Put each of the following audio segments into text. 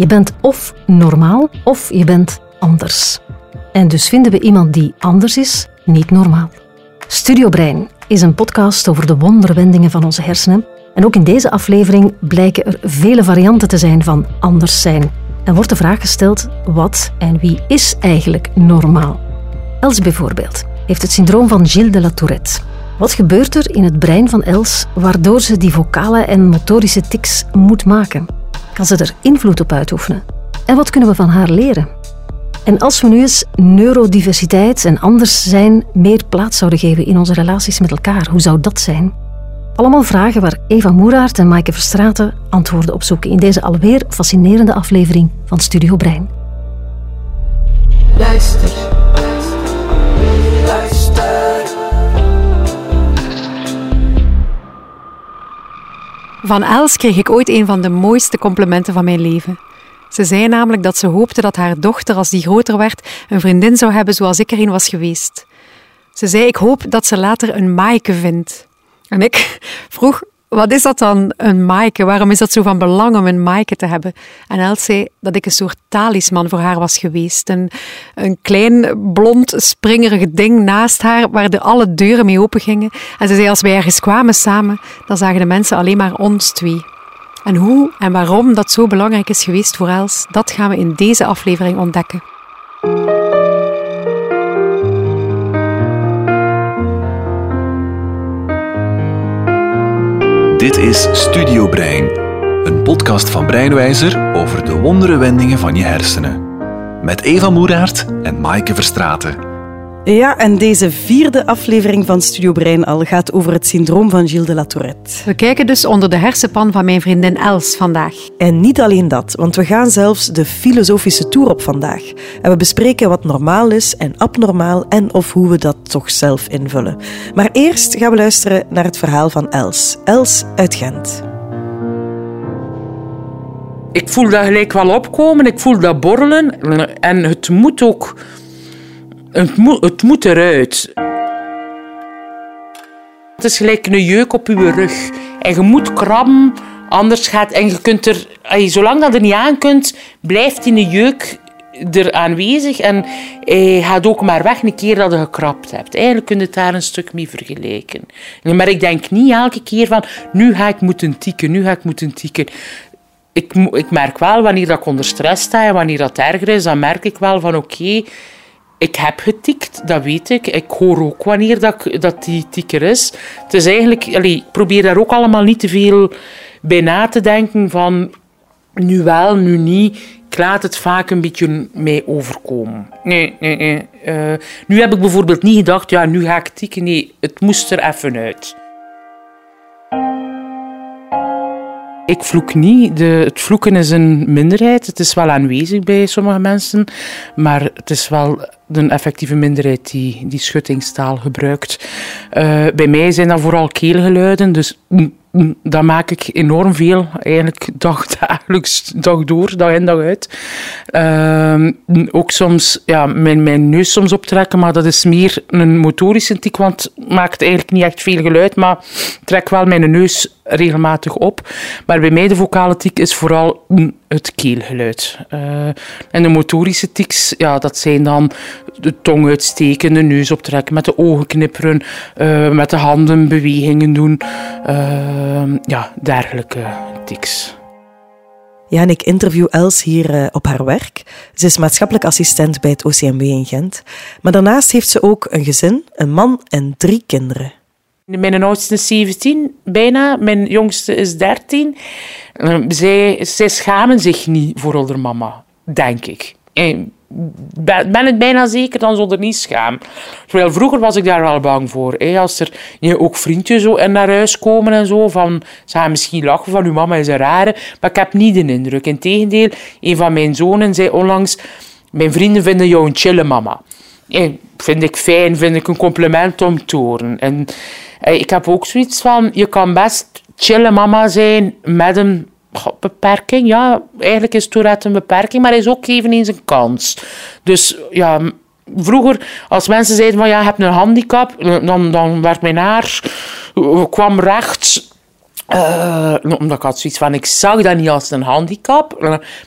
Je bent of normaal of je bent anders. En dus vinden we iemand die anders is niet normaal. Studio Brein is een podcast over de wonderwendingen van onze hersenen. En ook in deze aflevering blijken er vele varianten te zijn van anders zijn. En wordt de vraag gesteld: wat en wie is eigenlijk normaal? Els bijvoorbeeld heeft het syndroom van Gilles de la Tourette. Wat gebeurt er in het brein van Els waardoor ze die vocale en motorische tics moet maken? Kan ze er invloed op uitoefenen? En wat kunnen we van haar leren? En als we nu eens neurodiversiteit en anders zijn meer plaats zouden geven in onze relaties met elkaar, hoe zou dat zijn? Allemaal vragen waar Eva Moeraert en Maaike Verstraten antwoorden op zoeken in deze alweer fascinerende aflevering van Studio Brein. Luister. Van Els kreeg ik ooit een van de mooiste complimenten van mijn leven. Ze zei namelijk dat ze hoopte dat haar dochter, als die groter werd, een vriendin zou hebben zoals ik er een was geweest. Ze zei: Ik hoop dat ze later een Maaike vindt. En ik vroeg: Wat is dat dan, een Maaike? Waarom is dat zo van belang om een Maaike te hebben? En Els zei dat ik een soort talisman voor haar was geweest. Een, een klein, blond, springerig ding naast haar, waar de alle deuren mee open gingen. En ze zei: Als wij ergens kwamen samen, dan zagen de mensen alleen maar ons twee. En hoe en waarom dat zo belangrijk is geweest voor Els, dat gaan we in deze aflevering ontdekken. Dit is Studio Brein, een podcast van Breinwijzer over de wondere wendingen van je hersenen. Met Eva Moeraert en Maaike Verstraten. Ja, en deze vierde aflevering van Studio Brein al gaat over het syndroom van Gilles de la Tourette. We kijken dus onder de hersenpan van mijn vriendin Els vandaag. En niet alleen dat, want we gaan zelfs de filosofische tour op vandaag. En we bespreken wat normaal is en abnormaal en of hoe we dat toch zelf invullen. Maar eerst gaan we luisteren naar het verhaal van Els. Els uit Gent. Ik voel dat gelijk wel opkomen, ik voel dat borrelen en het moet ook het moet, het moet eruit. Het is gelijk een jeuk op je rug. En je moet krabben, anders gaat... En je kunt er... Zolang dat er niet aan kunt, blijft die jeuk er aanwezig. En hij gaat ook maar weg een keer dat je gekrapt hebt. Eigenlijk kun je het daar een stuk mee vergelijken. Maar ik denk niet elke keer van... Nu ga ik moeten tikken, nu ga ik moeten tikken. Ik, ik merk wel, wanneer dat ik onder stress sta en wanneer dat erger is, dan merk ik wel van oké ik heb getikt, dat weet ik. Ik hoor ook wanneer dat, dat die tikker is. Het is eigenlijk, ik probeer daar ook allemaal niet te veel bij na te denken van nu wel, nu niet. Ik laat het vaak een beetje mij overkomen. Nee, nee, nee. Uh, nu heb ik bijvoorbeeld niet gedacht, ja, nu ga ik tikken. Nee, het moest er even uit. Ik vloek niet. De, het vloeken is een minderheid. Het is wel aanwezig bij sommige mensen, maar het is wel een effectieve minderheid die, die schuttingstaal gebruikt. Uh, bij mij zijn dat vooral keelgeluiden, dus mm, mm, dat maak ik enorm veel, eigenlijk dag, dagelijks, dag door, dag in, dag uit. Uh, ook soms ja, mijn, mijn neus soms optrekken, maar dat is meer een motorische tik, want het maakt eigenlijk niet echt veel geluid, maar trek wel mijn neus regelmatig op. Maar bij mij de vocale tik is vooral mm, het keelgeluid. Uh, en de motorische tics, ja, dat zijn dan de tong uitsteken, de neus optrekken, met de ogen knipperen, uh, met de handen bewegingen doen. Uh, ja, dergelijke tics. Ja, en ik interview Els hier op haar werk. Ze is maatschappelijk assistent bij het OCMW in Gent. Maar daarnaast heeft ze ook een gezin, een man en drie kinderen. Mijn oudste is 17, bijna. Mijn jongste is 13. Zij, zij schamen zich niet voor haar mama, denk ik. En ben het bijna zeker, dan zonder niet schaam. Terwijl vroeger was ik daar wel bang voor. Als er ook vriendjes zo naar huis komen en zo, van, ze gaan misschien lachen van, uw mama is een rare. Maar ik heb niet de indruk. Integendeel, een van mijn zonen zei onlangs, mijn vrienden vinden jou een chille mama. En vind ik fijn, vind ik een compliment om te horen. En ik heb ook zoiets van, je kan best chille mama zijn met een beperking. Ja, eigenlijk is Tourette een beperking, maar hij is ook eveneens een kans. Dus ja, vroeger, als mensen zeiden van ja, je hebt een handicap, dan, dan werd mijn haar kwam recht Uh, omdat ik had zoiets van, ik zag dat niet als een handicap.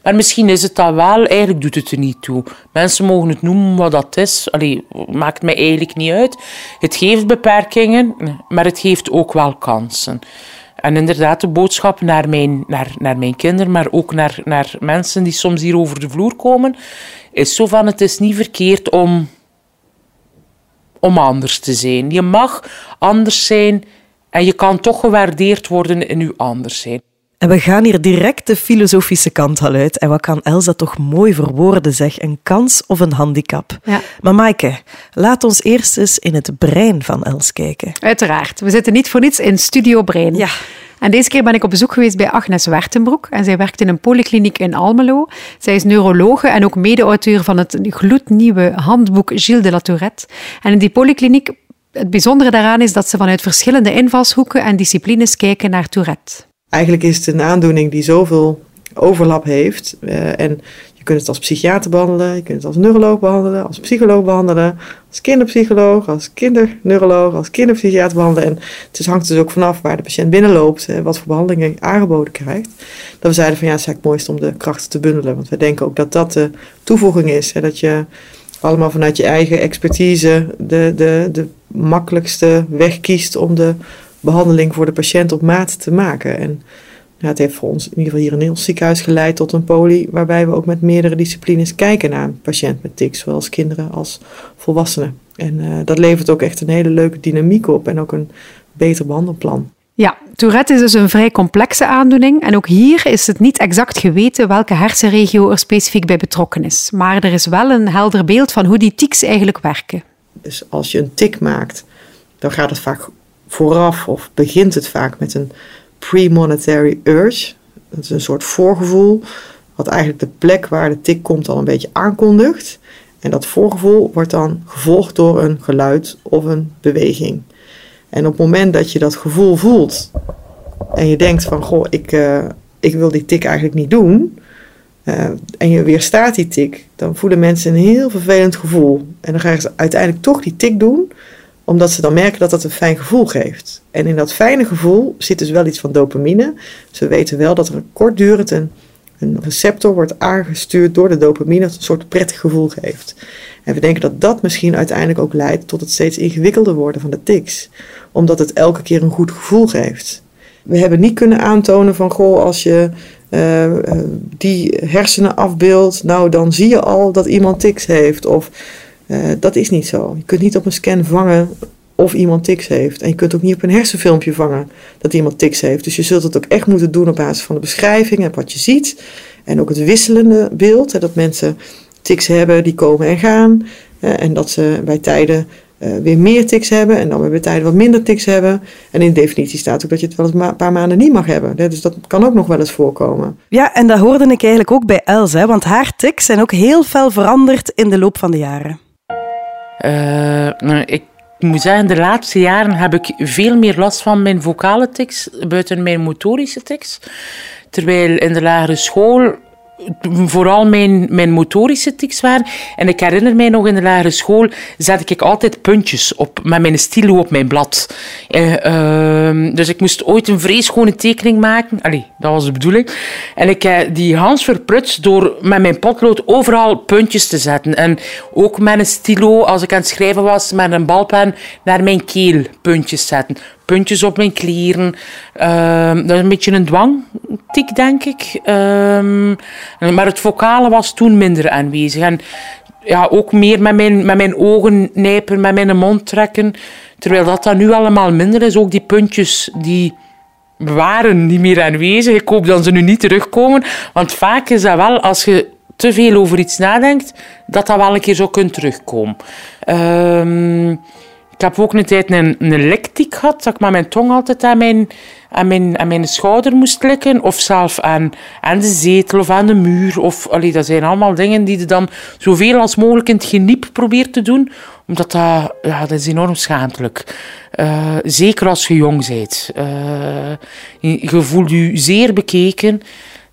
Maar misschien is het dat wel. Eigenlijk doet het er niet toe. Mensen mogen het noemen wat dat is. Allee, maakt mij eigenlijk niet uit. Het geeft beperkingen, maar het geeft ook wel kansen. En inderdaad, de boodschap naar mijn, naar, naar mijn kinderen, maar ook naar, naar mensen die soms hier over de vloer komen, is zo van, het is niet verkeerd om, om anders te zijn. Je mag anders zijn en je kan toch gewaardeerd worden in je anders zijn. En we gaan hier direct de filosofische kant al uit. En wat kan Elsa toch mooi verwoorden, zeg. Een kans of een handicap. Ja. Maar Maaike, laat ons eerst eens in het brein van Els kijken. Uiteraard. We zitten niet voor niets in Studio Brein. Ja. En deze keer ben ik op bezoek geweest bij Agnes Wertenbroek. En zij werkt in een polykliniek in Almelo. Zij is neurologe en ook mede-auteur van het gloednieuwe handboek Gilles de la Tourette. En in die polykliniek, het bijzondere daaraan is dat ze vanuit verschillende invalshoeken en disciplines kijken naar Tourette. Eigenlijk is het een aandoening die zoveel overlap heeft. Uh, en je kunt het als psychiater behandelen, je kunt het als neuroloog behandelen, als psycholoog behandelen, als kinderpsycholoog, als kinderneuroloog, als kinderpsychiater behandelen. En het hangt dus ook vanaf waar de patiënt binnenloopt, en wat voor behandelingen aangeboden krijgt. Dat we zeiden van ja, het is eigenlijk het mooiste om de krachten te bundelen. Want wij denken ook dat dat de toevoeging is. Hè, dat je allemaal vanuit je eigen expertise de, de, de makkelijkste weg kiest om de behandeling voor de patiënt op maat te maken. En ja, het heeft voor ons in ieder geval hier in ons ziekenhuis geleid tot een poli waarbij we ook met meerdere disciplines kijken naar een patiënt met tics, zowel als kinderen als volwassenen. En uh, dat levert ook echt een hele leuke dynamiek op en ook een beter behandelplan. Ja, Tourette is dus een vrij complexe aandoening en ook hier is het niet exact geweten welke hersenregio er specifiek bij betrokken is. Maar er is wel een helder beeld van hoe die tics eigenlijk werken. Dus als je een tik maakt, dan gaat het vaak vooraf of begint het vaak met een premonitory urge. Dat is een soort voorgevoel, wat eigenlijk de plek waar de tik komt al een beetje aankondigt. En dat voorgevoel wordt dan gevolgd door een geluid of een beweging. En op het moment dat je dat gevoel voelt en je denkt van goh, ik, uh, ik wil die tik eigenlijk niet doen. Uh, en je weerstaat die tik, dan voelen mensen een heel vervelend gevoel. En dan gaan ze uiteindelijk toch die tik doen, omdat ze dan merken dat dat een fijn gevoel geeft. En in dat fijne gevoel zit dus wel iets van dopamine. Ze weten wel dat er kortdurend een, een receptor wordt aangestuurd door de dopamine dat een soort prettig gevoel geeft. En we denken dat dat misschien uiteindelijk ook leidt tot het steeds ingewikkelder worden van de tics. Omdat het elke keer een goed gevoel geeft. We hebben niet kunnen aantonen van, goh, als je uh, die hersenen afbeeldt, nou dan zie je al dat iemand tics heeft. Of uh, dat is niet zo. Je kunt niet op een scan vangen of iemand tics heeft. En je kunt ook niet op een hersenfilmpje vangen dat iemand tics heeft. Dus je zult het ook echt moeten doen op basis van de beschrijving en wat je ziet. En ook het wisselende beeld. Hè, dat mensen tics hebben die komen en gaan. en dat ze bij tijden uh, weer meer tics hebben en dan weer bij tijden wat minder tics hebben. En in de definitie staat ook dat je het wel eens een paar maanden niet mag hebben. Dus dat kan ook nog wel eens voorkomen. Ja, en dat hoorde ik eigenlijk ook bij Els, hè, want haar tics zijn ook heel fel veranderd in de loop van de jaren. Uh, ik moet zeggen, de laatste jaren heb ik veel meer last van mijn vocale tics buiten mijn motorische tics. Terwijl in de lagere school vooral mijn, mijn motorische tics waren. En ik herinner mij nog in de lagere school zette ik altijd puntjes op met mijn stilo op mijn blad. Uh, dus ik moest ooit een vreeschone tekening maken. Allee, dat was de bedoeling. En ik heb die Hans verprutst door met mijn potlood overal puntjes te zetten. En ook met een stilo, als ik aan het schrijven was, met een balpen naar mijn keel puntjes zetten puntjes op mijn kleren. Uh, dat is een beetje een dwangtik, denk ik. Uh, maar het vocale was toen minder aanwezig. En ja, ook meer met mijn, met mijn ogen nijpen, met mijn mond trekken. Terwijl dat dan nu allemaal minder is. Ook die puntjes die waren niet meer aanwezig. Ik hoop dat ze nu niet terugkomen. Want vaak is dat wel, als je te veel over iets nadenkt, dat dat wel een keer zo kunt terugkomen. Uh, ik heb ook een tijd een, een lektiek gehad, dat ik met mijn tong altijd aan mijn, aan mijn, aan mijn schouder moest likken. Of zelf aan, aan de zetel of aan de muur. Of, allee, dat zijn allemaal dingen die je dan zoveel als mogelijk in het geniep probeert te doen. Omdat dat, ja, dat is enorm schaamtelijk. Uh, zeker als je jong bent. Uh, je voelt je zeer bekeken.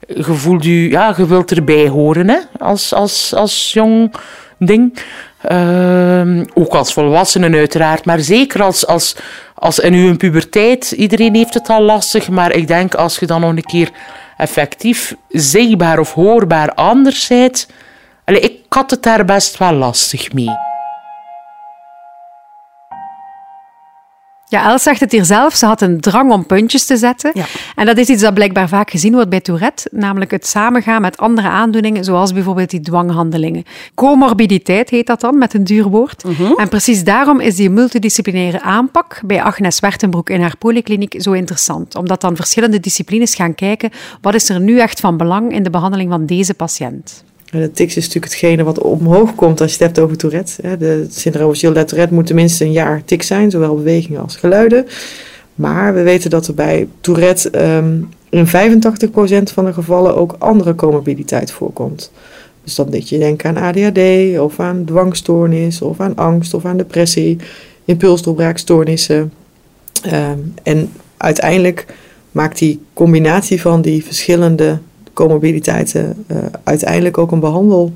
Je voelt je, ja, je wilt erbij horen hè, als, als, als jong ding. Ehm, ook als volwassenen uiteraard, maar zeker als, als, als in uw puberteit. Iedereen heeft het al lastig, maar ik denk als je dan nog een keer effectief zichtbaar of hoorbaar anders bent. ik had het daar best wel lastig mee. Ja, Els zegt het hier zelf. Ze had een drang om puntjes te zetten. Ja. En dat is iets dat blijkbaar vaak gezien wordt bij Tourette, namelijk het samengaan met andere aandoeningen, zoals bijvoorbeeld die dwanghandelingen. Comorbiditeit heet dat dan, met een duur woord. En precies daarom is die multidisciplinaire aanpak bij Agnes Wertenbroek in haar polykliniek zo interessant. Omdat dan verschillende disciplines gaan kijken wat is er nu echt van belang in de behandeling van deze patiënt. De tics is natuurlijk hetgene wat omhoog komt als je het hebt over Tourette. De syndroom Gilles Tourette moet tenminste een jaar tik zijn, zowel bewegingen als geluiden. Maar we weten dat er bij Tourette um, in 85% van de gevallen ook andere comorbiditeit voorkomt. Dus dan dat je denkt aan ADHD of aan dwangstoornis of aan angst of aan depressie, impulsdoorbraakstoornissen. Um, en uiteindelijk maakt die combinatie van die verschillende comorbiditeiten uh, uiteindelijk ook een behandel,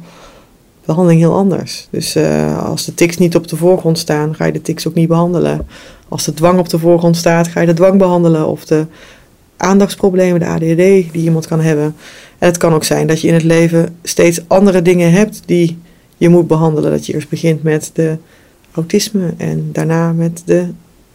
behandeling heel anders. Dus uh, als de tics niet op de voorgrond staan, ga je de tics ook niet behandelen. Als de dwang op de voorgrond staat, ga je de dwang behandelen. Of de aandachtsproblemen, de ADHD die iemand kan hebben. En het kan ook zijn dat je in het leven steeds andere dingen hebt die je moet behandelen. Dat je eerst begint met de autisme en daarna met de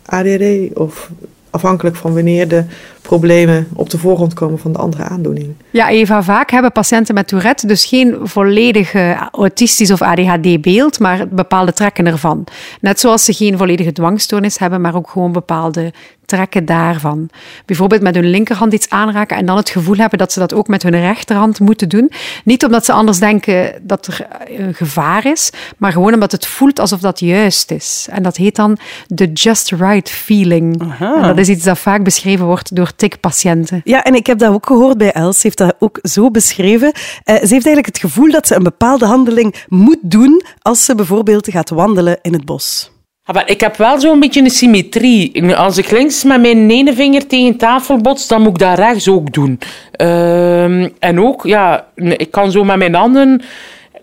ADHD of afhankelijk van wanneer de problemen op de voorgrond komen van de andere aandoening. Ja, Eva, vaak hebben patiënten met Tourette dus geen volledige autistisch of ADHD-beeld, maar bepaalde trekken ervan. Net zoals ze geen volledige dwangstoornis hebben, maar ook gewoon bepaalde trekken daarvan. Bijvoorbeeld met hun linkerhand iets aanraken en dan het gevoel hebben dat ze dat ook met hun rechterhand moeten doen. Niet omdat ze anders denken dat er een gevaar is, maar gewoon omdat het voelt alsof dat juist is. En dat heet dan de just right feeling. En dat is iets dat vaak beschreven wordt door TIC-patiënten. Ja, en ik heb dat ook gehoord bij Els. Ze heeft dat ook zo beschreven. Uh, ze heeft eigenlijk het gevoel dat ze een bepaalde handeling moet doen als ze bijvoorbeeld gaat wandelen in het bos. Ah, maar ik heb wel zo'n beetje een symmetrie. Als ik links met mijn ene vinger tegen tafel bots, dan moet ik dat rechts ook doen. Uh, en ook, ja, ik kan zo met mijn handen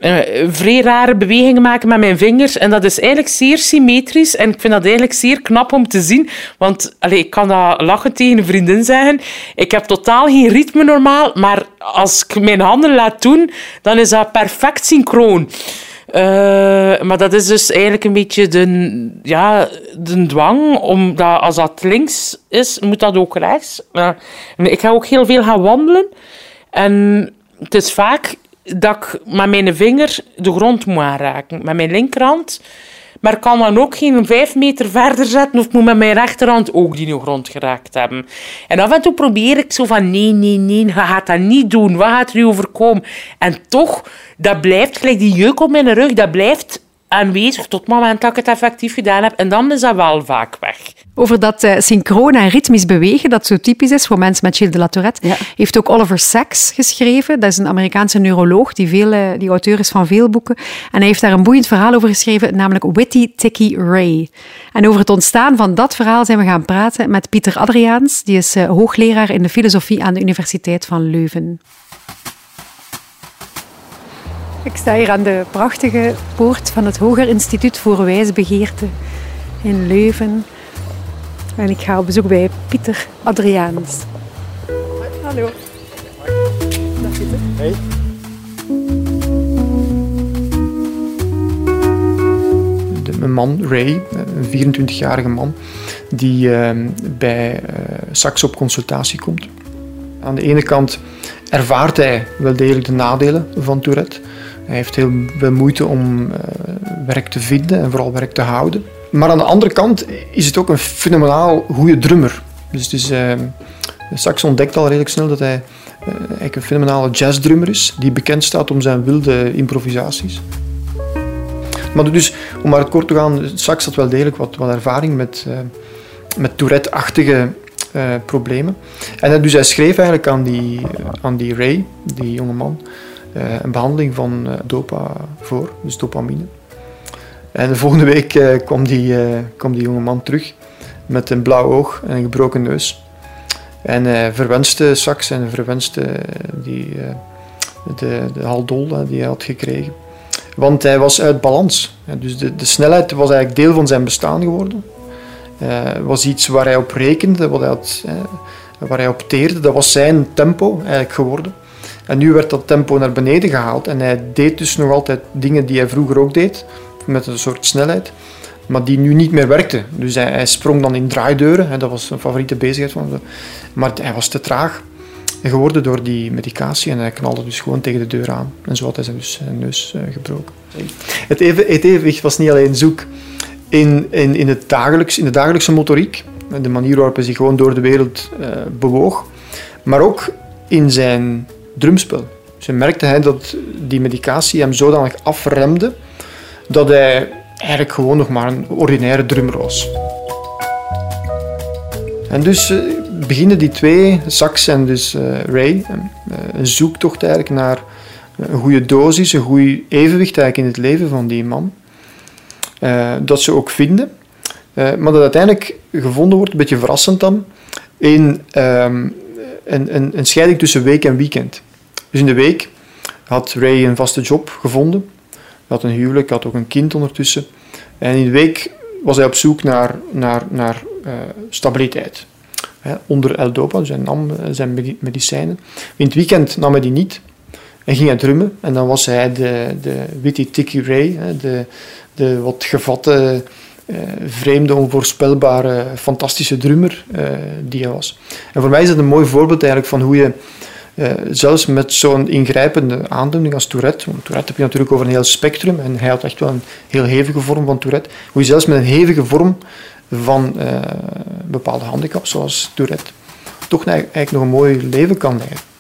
uh, vrij rare bewegingen maken met mijn vingers. En dat is eigenlijk zeer symmetrisch. En ik vind dat eigenlijk zeer knap om te zien. Want allez, ik kan dat lachen tegen een vriendin zeggen. Ik heb totaal geen ritme normaal. Maar als ik mijn handen laat doen, dan is dat perfect synchroon. Uh, maar dat is dus eigenlijk een beetje de, ja, de dwang, omdat als dat links is, moet dat ook rechts. Ik ga ook heel veel gaan wandelen. En het is vaak dat ik met mijn vinger de grond moet aanraken. Met mijn linkerhand. Maar ik kan dan ook geen vijf meter verder zetten of moet met mijn rechterhand ook die grond geraakt hebben. En af en toe probeer ik zo van nee, nee, nee, je gaat dat niet doen. Wat gaat er u overkomen? En toch, dat blijft, gelijk die jeuk op mijn rug, dat blijft aanwezig tot het moment dat ik het effectief gedaan heb. En dan is dat wel vaak weg. Over dat uh, synchroon en ritmisch bewegen, dat zo typisch is voor mensen met Gilles de la Tourette, ja. heeft ook Oliver Sacks geschreven. Dat is een Amerikaanse neuroloog, die, veel, uh, die auteur is van veel boeken. En hij heeft daar een boeiend verhaal over geschreven, namelijk Witty Ticky Ray. En over het ontstaan van dat verhaal zijn we gaan praten met Pieter Adriaans. Die is uh, hoogleraar in de filosofie aan de Universiteit van Leuven. Ik sta hier aan de prachtige poort van het Hoger Instituut voor Wijsbegeerte in Leuven. En ik ga op bezoek bij Pieter Adriaans. Hallo. Dag Pieter. Hey. Een man, Ray, een 24-jarige man, die uh, bij uh, Sax op consultatie komt. Aan de ene kant ervaart hij wel degelijk de nadelen van Tourette. Hij heeft heel veel moeite om uh, werk te vinden en vooral werk te houden. Maar aan de andere kant is het ook een fenomenaal goede drummer. Dus uh, Sax ontdekt al redelijk snel dat hij eigenlijk een fenomenale jazzdrummer is, die bekend staat om zijn wilde improvisaties. Maar dus, om maar het kort te gaan, Sax had wel degelijk wat, wat ervaring met, uh, met Tourette-achtige problemen. En dus hij schreef eigenlijk aan die, aan die Ray, die jonge man, een behandeling van dopa voor, dus dopamine. En de volgende week uh, kwam, die, kwam die jonge man terug met een blauw oog en een gebroken neus. En verwenste Sax en verwenste die, de, de haldol die hij had gekregen. Want hij was uit balans. Dus de, de snelheid was eigenlijk deel van zijn bestaan geworden. Uh, was iets waar hij op rekende, wat hij had, waar hij op teerde. Dat was zijn tempo eigenlijk geworden. En nu werd dat tempo naar beneden gehaald. En hij deed dus nog altijd dingen die hij vroeger ook deed, met een soort snelheid. Maar die nu niet meer werkte. Dus hij, hij sprong dan in draaideuren. Dat was een favoriete bezigheid van hem. Maar hij was te traag geworden door die medicatie en hij knalde dus gewoon tegen de deur aan. En zo had hij zijn, dus zijn neus uh, gebroken. Het, even, het evenwicht was niet alleen zoek in, in, in, het dagelijks, in de dagelijkse motoriek, de manier waarop hij zich gewoon door de wereld uh, bewoog, maar ook in zijn drumspel. Dus merkte hij dat die medicatie hem zodanig afremde dat hij eigenlijk gewoon nog maar een ordinaire drummer was. En dus uh, beginnen die twee, Sax en dus uh, Ray, uh, een zoektocht eigenlijk naar een goede dosis, een goed evenwicht eigenlijk in het leven van die man. dat ze ook vinden. maar dat uiteindelijk gevonden wordt, een beetje verrassend dan, in um, een, een, een scheiding tussen week en weekend. Dus in de week had Ray een vaste job gevonden. Hij had een huwelijk, had ook een kind ondertussen. En in de week was hij op zoek naar, naar, naar uh, stabiliteit. onder L-Dopa, dus hij nam eh, zijn medicijnen. In het weekend nam hij die niet. En ging hij drummen. En dan was hij de, de witty ticky Ray, de, de wat gevatte, uh, vreemde, onvoorspelbare, fantastische drummer die hij was. En voor mij is dat een mooi voorbeeld eigenlijk van hoe je uh, zelfs met zo'n ingrijpende aandoening als Tourette, want Tourette heb je natuurlijk over een heel spectrum en hij had echt wel een heel hevige vorm van Tourette, hoe je zelfs met een hevige vorm van uh, bepaalde handicaps zoals Tourette toch eigenlijk nog een mooi leven kan leiden.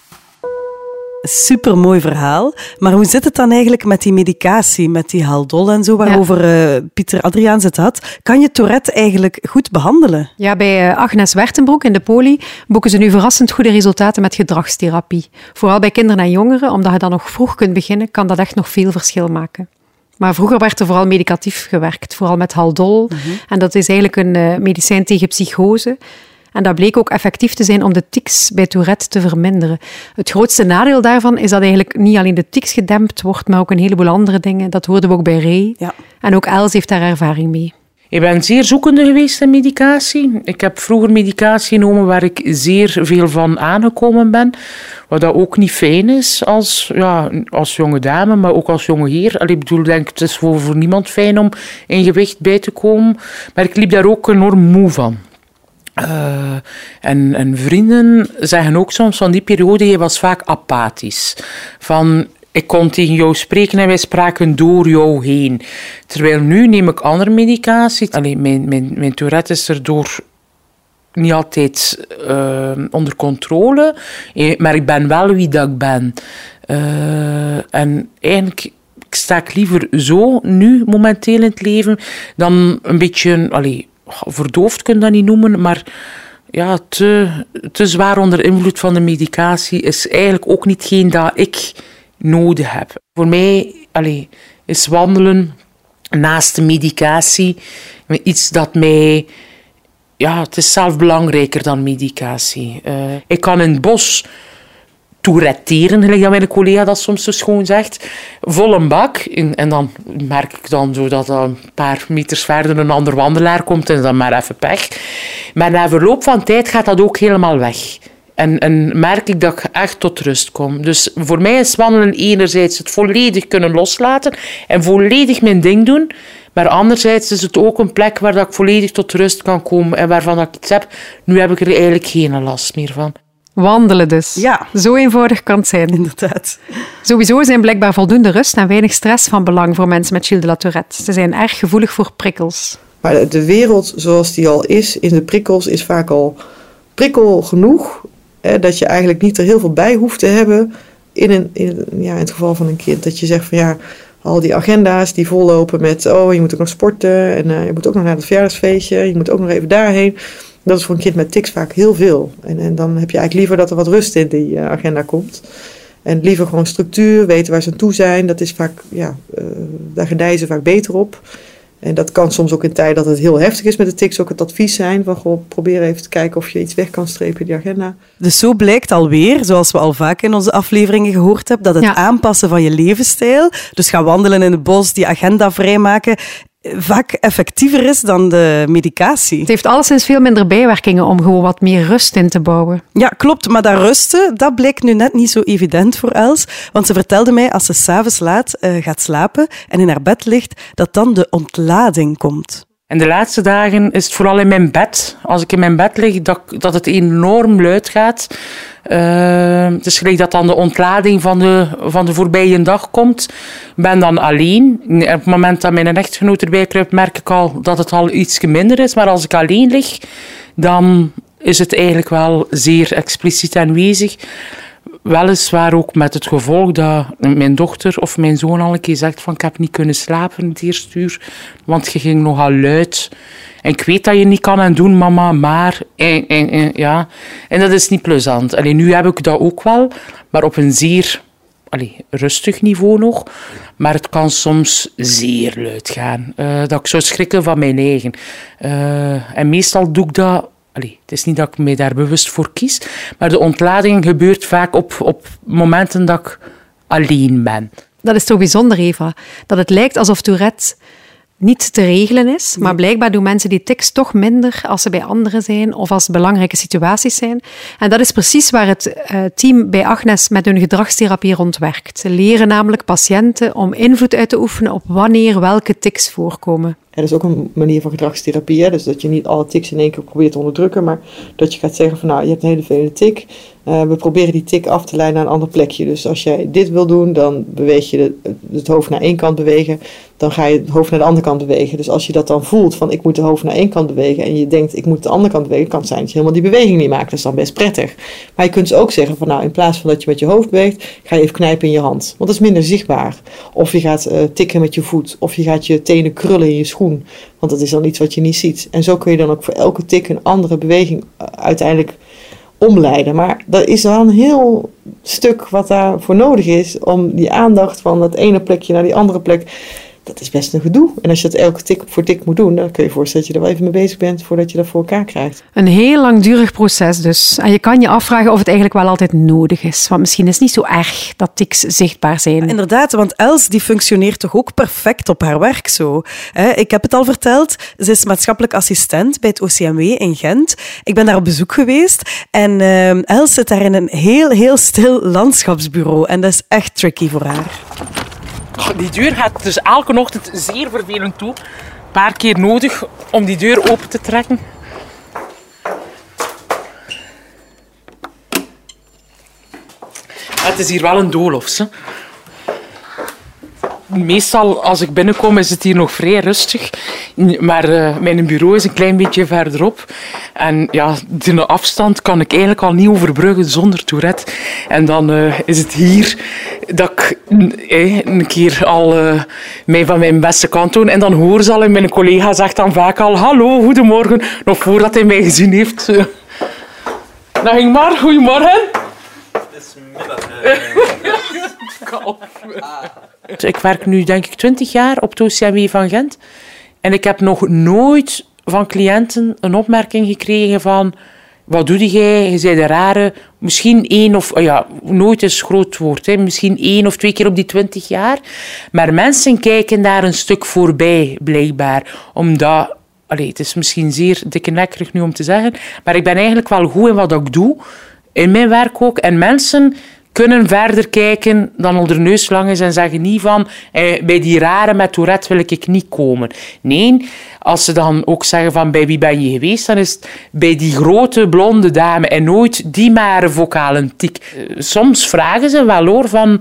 Supermooi verhaal. Maar hoe zit het dan eigenlijk met die medicatie, met die haldol en zo, waarover ja. uh, Pieter Adriaans het had? Kan je Tourette eigenlijk goed behandelen? Ja, bij uh, Agnes Wertenbroek in de poli boeken ze nu verrassend goede resultaten met gedragstherapie. Vooral bij kinderen en jongeren, omdat je dan nog vroeg kunt beginnen, kan dat echt nog veel verschil maken. Maar vroeger werd er vooral medicatief gewerkt, vooral met haldol. Mm -hmm. En dat is eigenlijk een uh, medicijn tegen psychose. En dat bleek ook effectief te zijn om de tics bij Tourette te verminderen. Het grootste nadeel daarvan is dat eigenlijk niet alleen de tics gedempt wordt, maar ook een heleboel andere dingen. Dat hoorden we ook bij Ray. Ja. En ook Els heeft daar ervaring mee. Ik ben zeer zoekende geweest in medicatie. Ik heb vroeger medicatie genomen waar ik zeer veel van aangekomen ben. Wat dat ook niet fijn is als, ja, als jonge dame, maar ook als jonge heer. Allee, ik bedoel, denk, het is voor, voor niemand fijn om in gewicht bij te komen. Maar ik liep daar ook enorm moe van. Uh, en, en, vrienden zeggen ook soms van die periode, je was vaak apathisch. Van, ik kon tegen jou spreken en wij spraken door jou heen. Terwijl nu neem ik andere medicatie. Alleen mijn, mijn, mijn Tourette is erdoor niet altijd uh, onder controle, maar ik ben wel wie dat ik ben. En eigenlijk sta ik liever zo nu momenteel in het leven dan een beetje... Allee, verdoofd kun je dat niet noemen, maar ja, te, te zwaar onder invloed van de medicatie is eigenlijk ook niet geen dat ik nodig heb. Voor mij is wandelen naast de medicatie iets dat mij... Ja, het is zelf belangrijker dan medicatie. Uh, ik kan in het bos toeretteren, gelijk dat mijn collega dat soms zo schoon zegt. Vol een bak. En dan merk ik dan zo dat een paar meters verder een ander wandelaar komt en dan maar even pech. Maar na verloop van tijd gaat dat ook helemaal weg. En, en merk ik dat ik echt tot rust kom. Dus voor mij is wandelen enerzijds het volledig kunnen loslaten en volledig mijn ding doen. Maar anderzijds is het ook een plek waar dat ik volledig tot rust kan komen en waarvan ik iets heb. Nu heb ik er eigenlijk geen last meer van. Wandelen dus. Ja. Zo eenvoudig kan het zijn. Inderdaad. Sowieso zijn blijkbaar voldoende rust en weinig stress van belang voor mensen met Gilles de la Tourette. Ze zijn erg gevoelig voor prikkels. Maar de wereld zoals die al is, in de prikkels, is vaak al prikkel genoeg. Hè, dat je eigenlijk niet er heel veel bij hoeft te hebben. In, een, in, ja, in het geval van een kind. Dat je zegt van ja, al die agenda's die vollopen met... oh, je moet ook nog sporten en uh, je moet ook nog naar het verjaardagsfeestje. Je moet ook nog even daarheen. Dat is voor een kind met tics vaak heel veel. En, en dan heb je eigenlijk liever dat er wat rust in die uh, agenda komt. En liever gewoon structuur, weten waar ze aan toe zijn. Dat is vaak, ja, uh, daar gedijen ze vaak beter op. En dat kan soms ook in tijden dat het heel heftig is met de tics ook het advies zijn van goh, probeer even te kijken of je iets weg kan strepen in die agenda. Dus zo blijkt alweer, zoals we al vaak in onze afleveringen gehoord hebben, dat het Ja. aanpassen van je levensstijl, dus gaan wandelen in het bos, die agenda vrijmaken, vaak effectiever is dan de medicatie. Het heeft alleszins veel minder bijwerkingen om gewoon wat meer rust in te bouwen. Ja, klopt. Maar dat rusten, dat blijkt nu net niet zo evident voor Els. Want ze vertelde mij, als ze s'avonds laat eh, gaat slapen en in haar bed ligt, dat dan de ontlading komt. En de laatste dagen is het vooral in mijn bed. Als ik in mijn bed lig, dat, dat het enorm luid gaat. Eh, het is gelijk dat dan de ontlading van de, van de voorbije dag komt. Ik ben dan alleen. Op het moment dat mijn echtgenoot erbij kruipt, merk ik al dat het al iets minder is. Maar als ik alleen lig, dan is het eigenlijk wel zeer expliciet aanwezig. Weliswaar ook met het gevolg dat mijn dochter of mijn zoon al een keer zegt van ik heb niet kunnen slapen het eerste uur, want je ging nogal luid. En ik weet dat je niet kan en doen, mama, maar... En, en, en, ja. en dat is niet plezant. Alleen nu heb ik dat ook wel, maar op een zeer allee, rustig niveau nog. Maar het kan soms zeer luid gaan. Eh, dat ik zou schrikken van mijn eigen. Eh, en meestal doe ik dat... Allee, het is niet dat ik mij daar bewust voor kies, maar de ontlading gebeurt vaak op, op momenten dat ik alleen ben. Dat is toch bijzonder, Eva. Dat het lijkt alsof Tourette niet te regelen is, maar blijkbaar doen mensen die tics toch minder als ze bij anderen zijn of als belangrijke situaties zijn. En dat is precies waar het eh, team bij Agnes met hun gedragstherapie rond werkt. Ze leren namelijk patiënten om invloed uit te oefenen op wanneer welke tics voorkomen. En dat is ook een manier van gedragstherapie. Hè? Dus dat je niet alle tics in één keer probeert te onderdrukken, maar dat je gaat zeggen van nou, je hebt een hele vervelende tik. Eh, we proberen die tik af te leiden naar een ander plekje. Dus als jij dit wil doen, dan beweeg je de, het hoofd naar één kant bewegen. Dan ga je het hoofd naar de andere kant bewegen. Dus als je dat dan voelt van ik moet het hoofd naar één kant bewegen en je denkt ik moet de andere kant bewegen, kan het zijn dat je helemaal die beweging niet maakt. Dat is dan best prettig. Maar je kunt ook zeggen van nou, in plaats van dat je met je hoofd beweegt, ga je even knijpen in je hand. Want dat is minder zichtbaar. Of je gaat eh, tikken met je voet. Of je gaat je tenen krullen in je schoen. Want dat is dan iets wat je niet ziet. En zo kun je dan ook voor elke tik een andere beweging uh, uiteindelijk omleiden. Maar dat is wel een heel stuk wat daarvoor nodig is om die aandacht van dat ene plekje naar die andere plek. Dat is best een gedoe. En als je dat elke tik voor tik moet doen, dan kun je je voorstellen dat je er wel even mee bezig bent voordat je dat voor elkaar krijgt. Een heel langdurig proces dus. En je kan je afvragen of het eigenlijk wel altijd nodig is. Want misschien is het niet zo erg dat tics zichtbaar zijn. Inderdaad, want Els die functioneert toch ook perfect op haar werk zo. Ik heb het al verteld, ze is maatschappelijk assistent bij het OCMW in Gent. Ik ben daar op bezoek geweest en ehm, Els zit daar in een heel, heel stil landschapsbureau. En dat is echt tricky voor haar. Die deur gaat dus elke ochtend zeer vervelend toe. Een paar keer nodig om die deur open te trekken. Het is hier wel een doolhof. Meestal als ik binnenkom is het hier nog vrij rustig. Maar eh, mijn bureau is een klein beetje verderop. En ja, de afstand kan ik eigenlijk al niet overbruggen zonder Tourette. En dan eh, is het hier dat ik eh, een keer al mij van mijn beste kant doe. En dan hoor ze al en mijn collega zegt dan vaak al hallo, goedemorgen. Nog voordat hij mij gezien heeft. Eh. Dag Ingmar, goedemorgen. Kalf. Ik werk nu denk ik 20 jaar op het OCMW van Gent. En ik heb nog nooit van cliënten een opmerking gekregen van... Wat doe jij? Je zei de rare... Misschien één of... oh Ja, nooit is een groot woord. Hè. Misschien één of twee keer op die 20 jaar. Maar mensen kijken daar een stuk voorbij, blijkbaar. Omdat... Allee, het is misschien zeer dikkenekkerig nu om te zeggen. Maar ik ben eigenlijk wel goed in wat ik doe. In mijn werk ook. En mensen kunnen verder kijken dan onder neus lang is en zeggen niet van eh, bij die rare met Tourette wil ik niet komen. Nee, als ze dan ook zeggen van bij wie ben je geweest, dan is het bij die grote blonde dame en nooit die mare tik. Eh, Soms vragen ze wel hoor van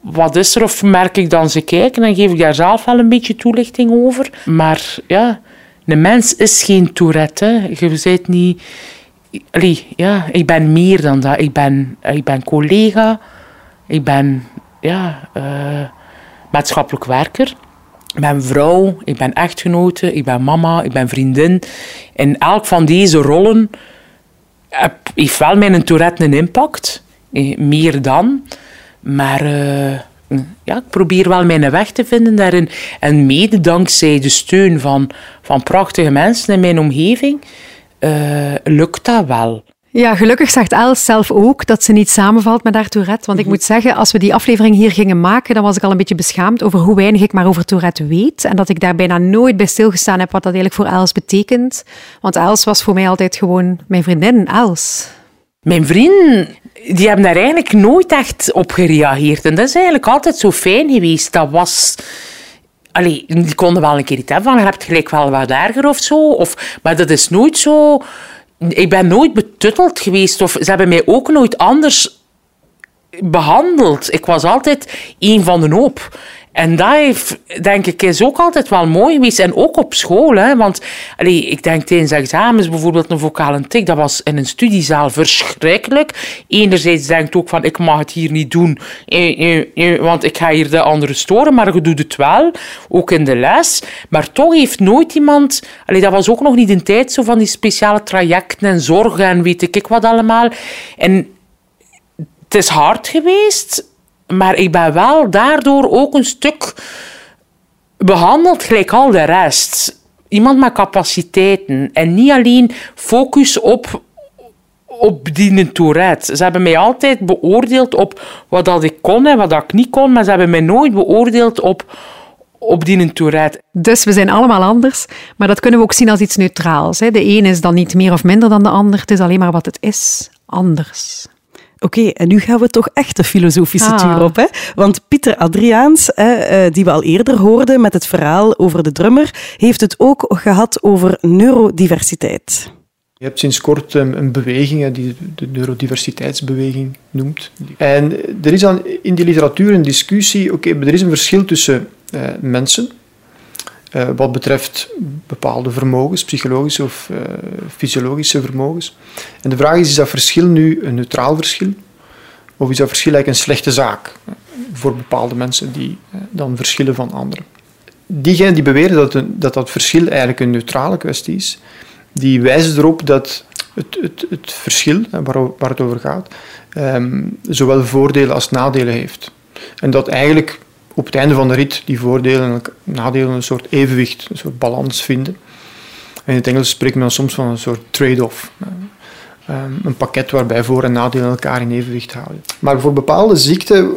wat is er of merk ik dan ze kijken dan geef ik daar zelf wel een beetje toelichting over. Maar ja, een mens is geen Tourette. Hè. Je bent niet... Allee, ja, ik ben meer dan dat. Ik ben, ik ben collega. Ik ben ja, eh, maatschappelijk werker. Ik ben vrouw. Ik ben echtgenote. Ik ben mama. Ik ben vriendin. In elk van deze rollen heb- heeft wel mijn Tourette een impact. Eh, Meer dan. Maar eh, ja, ik probeer wel mijn weg te vinden daarin. En mede dankzij de steun van, van prachtige mensen in mijn omgeving, uh, lukt dat wel. Ja, gelukkig zegt Els zelf ook dat ze niet samenvalt met haar Tourette. Want ik mhm. moet zeggen, als we die aflevering hier gingen maken, dan was ik al een beetje beschaamd over hoe weinig ik maar over Tourette weet. En dat ik daar bijna nooit bij stilgestaan heb wat dat eigenlijk voor Els betekent. Want Els was voor mij altijd gewoon mijn vriendin, Els. Mijn vrienden, die hebben daar eigenlijk nooit echt op gereageerd. En dat is eigenlijk altijd zo fijn geweest. Dat was... Allee, die konden wel een keer iets hebben van, je hebt gelijk wel wat erger of zo. Of, maar dat is nooit zo ik ben nooit betutteld geweest of ze hebben mij ook nooit anders behandeld. Ik was altijd een van de hoop. En dat denk ik, is ook altijd wel mooi geweest. En ook op school. Hè? Want ik denk tijdens examens bijvoorbeeld een vocale tik, dat was in een studiezaal verschrikkelijk. Enerzijds denkt ook van, ik mag het hier niet doen, eh, eh, eh, want ik ga hier de anderen storen. Maar je doet het wel, ook in de les. Maar toch heeft nooit iemand... Dat was ook nog niet een tijd zo van die speciale trajecten en zorgen en weet ik wat allemaal. En het is hard geweest, maar ik ben wel daardoor ook een stuk behandeld gelijk al de rest. Iemand met capaciteiten en niet alleen focus op, op die Tourette. Ze hebben mij altijd beoordeeld op wat dat ik kon en wat dat ik niet kon, maar ze hebben mij nooit beoordeeld op, op die Tourette. Dus we zijn allemaal anders, maar dat kunnen we ook zien als iets neutraals. De een is dan niet meer of minder dan de ander, het is alleen maar wat het is, anders. Oké, en nu gaan we toch echt de filosofische ah. tour op. Hè? Want Pieter Adriaans, hè, eh, die we al eerder hoorden met het verhaal over de drummer, heeft het ook gehad over neurodiversiteit. Je hebt sinds kort een beweging die de neurodiversiteitsbeweging noemt. En er is dan in die literatuur een discussie, oké, er is een verschil tussen eh, mensen uh, wat betreft bepaalde vermogens, psychologische of uh, fysiologische vermogens. En de vraag is, is dat verschil nu een neutraal verschil? Of is dat verschil eigenlijk een slechte zaak voor bepaalde mensen die uh, dan verschillen van anderen? Diegenen die beweren dat, dat dat verschil eigenlijk een neutrale kwestie is, die wijzen erop dat het, het, het verschil, waar, het over gaat, um, zowel voordelen als nadelen heeft. En dat eigenlijk op het einde van de rit die voordelen en nadelen een soort evenwicht, een soort balans vinden. in het Engels spreekt men soms van een soort trade-off. Ehm, een pakket waarbij voor- en nadelen elkaar in evenwicht houden. Maar voor bepaalde ziekten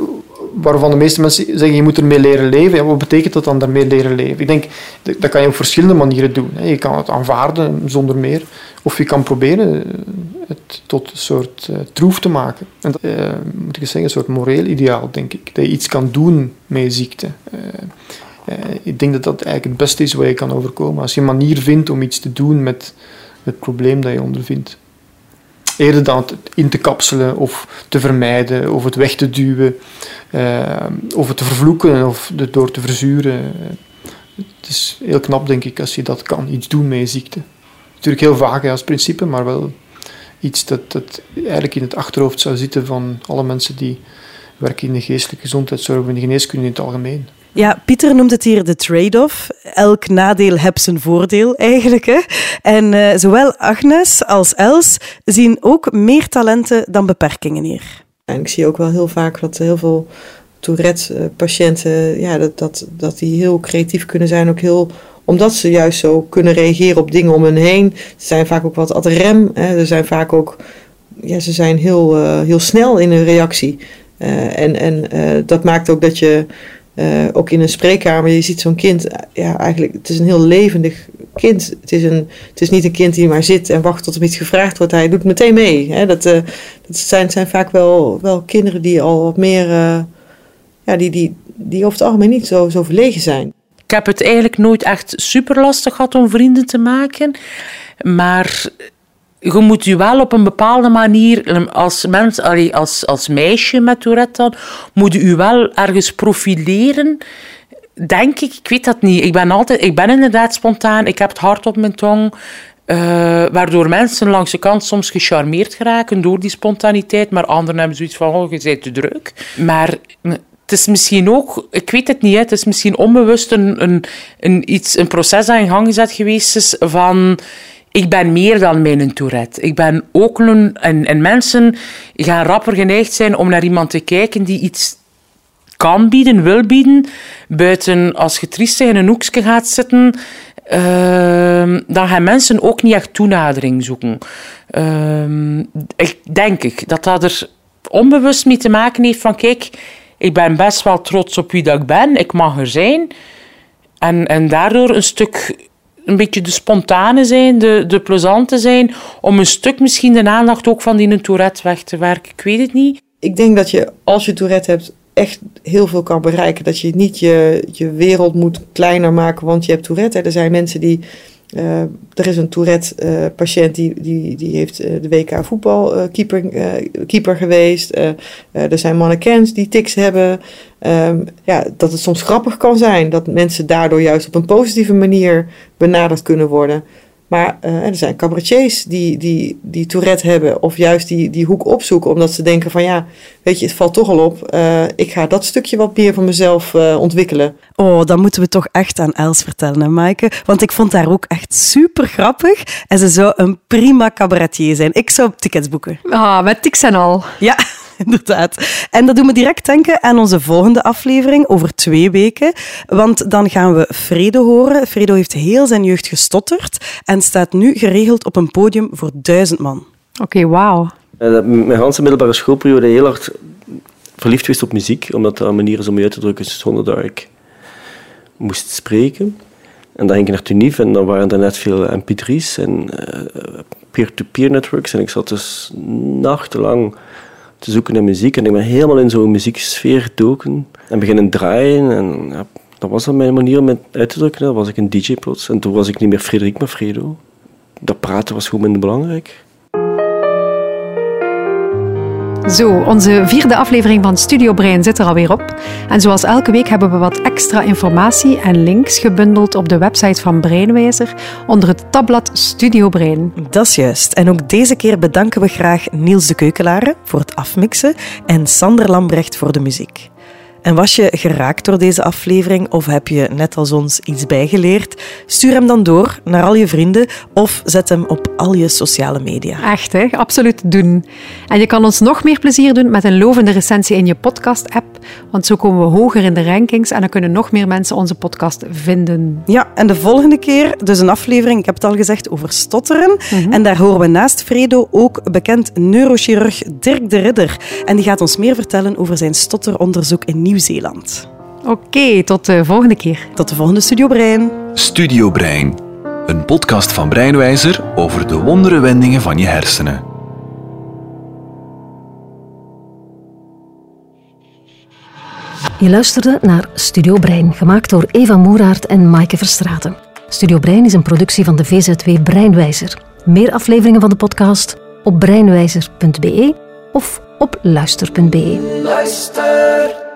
waarvan de meeste mensen zeggen je moet ermee leren leven. Ja, wat betekent dat dan daarmee leren leven? Ik denk, dat kan je op verschillende manieren doen. Je kan het aanvaarden zonder meer. Of je kan proberen eh, het tot een soort uh, troef te maken. En dat, uh, moet ik zeggen, een soort moreel ideaal, denk ik. Dat je iets kan doen met je ziekte. ik denk dat dat eigenlijk het beste is wat je kan overkomen. Als je een manier vindt om iets te doen met het probleem dat je ondervindt. Eerder dan het in te kapselen of te vermijden of het weg te duwen of het te vervloeken of het door te verzuren. Het is heel knap, denk ik, als je dat kan, iets doen met je ziekte. Natuurlijk heel vaag als principe, maar wel iets dat, dat eigenlijk in het achterhoofd zou zitten van alle mensen die werken in de geestelijke gezondheidszorg en de geneeskunde in het algemeen. Ja, Pieter noemt het hier de trade-off. Elk nadeel heeft zijn voordeel eigenlijk. Hè? En uh, zowel Agnes als Els zien ook meer talenten dan beperkingen hier. En ik zie ook wel heel vaak dat heel veel Tourette-patiënten, ja, dat, dat, dat die heel creatief kunnen zijn, ook heel omdat ze juist zo kunnen reageren op dingen om hen heen. Ze zijn vaak ook wat ad rem. Hè. Ze zijn vaak ook, ja, ze zijn heel, uh, heel snel in hun reactie. En en dat maakt ook dat je ook in een spreekkamer, je ziet zo'n kind, ja, eigenlijk, het is een heel levendig kind. Het is, een, het is niet een kind die maar zit en wacht tot er iets gevraagd wordt. Hij doet meteen mee. Hè. Dat, dat zijn, zijn vaak wel, wel kinderen die al wat meer, ja, die, die, die over het algemeen niet zo, zo verlegen zijn. Ik heb het eigenlijk nooit echt super lastig gehad om vrienden te maken. Maar je moet je wel op een bepaalde manier, als, mens, als, als meisje met Tourette dan, moet je wel ergens profileren. Denk ik, ik weet dat niet. Ik ben, altijd, ik ben inderdaad spontaan, ik heb het hart op mijn tong. Uh, waardoor mensen langs de kant soms gecharmeerd geraken door die spontaniteit, maar anderen hebben zoiets van, oh, je bent te druk. Maar het is misschien ook, ik weet het niet, het is misschien onbewust een, een, iets, een proces in gang gezet geweest is van ik ben meer dan mijn Tourette. Ik ben ook een... En, en mensen gaan rapper geneigd zijn om naar iemand te kijken die iets kan bieden, wil bieden. Buiten als je triestig in een hoekje gaat zitten, uh, dan gaan mensen ook niet echt toenadering zoeken. Uh, ik denk ik dat dat er onbewust mee te maken heeft van kijk, ik ben best wel trots op wie dat ik ben, ik mag er zijn. En, en daardoor een stuk een beetje de spontane zijn, de, de plezante zijn, om een stuk misschien de aandacht ook van die Tourette weg te werken. Ik weet het niet. Ik denk dat je, als je Tourette hebt, echt heel veel kan bereiken. Dat je niet je, je wereld moet kleiner maken, want je hebt Tourette. Er zijn mensen die uh, er is een Tourette-patiënt die, die, die heeft uh, de WK voetbalkeeper keeper geweest. er zijn mannequins die tics hebben. Um, ja, dat het soms grappig kan zijn dat mensen daardoor juist op een positieve manier benaderd kunnen worden. Maar uh, er zijn cabaretiers die, die, die Tourette hebben of juist die, die hoek opzoeken omdat ze denken van ja, weet je, het valt toch al op. Uh, ik ga dat stukje wat meer van mezelf uh, ontwikkelen. Oh, dan moeten we toch echt aan Els vertellen, hè, Maaike? Want ik vond haar ook echt super grappig en ze zou een prima cabaretier zijn. Ik zou tickets boeken. Ah, met tics en al. Ja. inderdaad. En dat doet me direct denken aan onze volgende aflevering over twee weken. Want dan gaan we Fredo horen. Fredo heeft heel zijn jeugd gestotterd en staat nu geregeld op een podium voor duizend man. Oké, okay, wauw. Mijn hele middelbare schoolperiode heel hard verliefd geweest op muziek, omdat dat een manier is om je uit te drukken zonder dat ik moest spreken. En dan ging ik naar Tunif en dan waren er net veel mp3's en uh, peer-to-peer networks. En ik zat dus nachtenlang te zoeken naar muziek. En ik ben helemaal in zo'n muzieksfeer gedoken. En beginnen draaien. En ja, dat was dan mijn manier om het uit te drukken. Dan was ik een DJ plots. En toen was ik niet meer Frederik, maar Fredo. Dat praten was gewoon minder belangrijk. Zo, onze vierde aflevering van Studio Brein zit er alweer op. En zoals elke week hebben we wat extra informatie en links gebundeld op de website van Breinwijzer onder het tabblad Studio Brein. Dat is juist. En ook deze keer bedanken we graag Niels de Keukelare voor het afmixen en Sander Lambrecht voor de muziek. En was je geraakt door deze aflevering of heb je net als ons iets bijgeleerd? Stuur hem dan door naar al je vrienden of zet hem op al je sociale media. Echt, hè? absoluut doen. En je kan ons nog meer plezier doen met een lovende recensie in je podcast-app, want zo komen we hoger in de rankings en dan kunnen nog meer mensen onze podcast vinden. Ja, en de volgende keer dus een aflevering, ik heb het al gezegd, over stotteren. Mhm. En daar horen we naast Fredo ook bekend neurochirurg Dirk de Ridder. En die gaat ons meer vertellen over zijn stotteronderzoek in Nieuw-Zeeland. Oké, tot de volgende keer. Tot de volgende Studio Brein. Studio Brein, een podcast van Breinwijzer over de wonderenwendingen van je hersenen. Je luisterde naar Studio Brein, gemaakt door Eva Moeraert en Maaike Verstraten. Studio Brein is een productie van de VZW Breinwijzer. Meer afleveringen van de podcast op breinwijzer.be of op luister.be. Luister.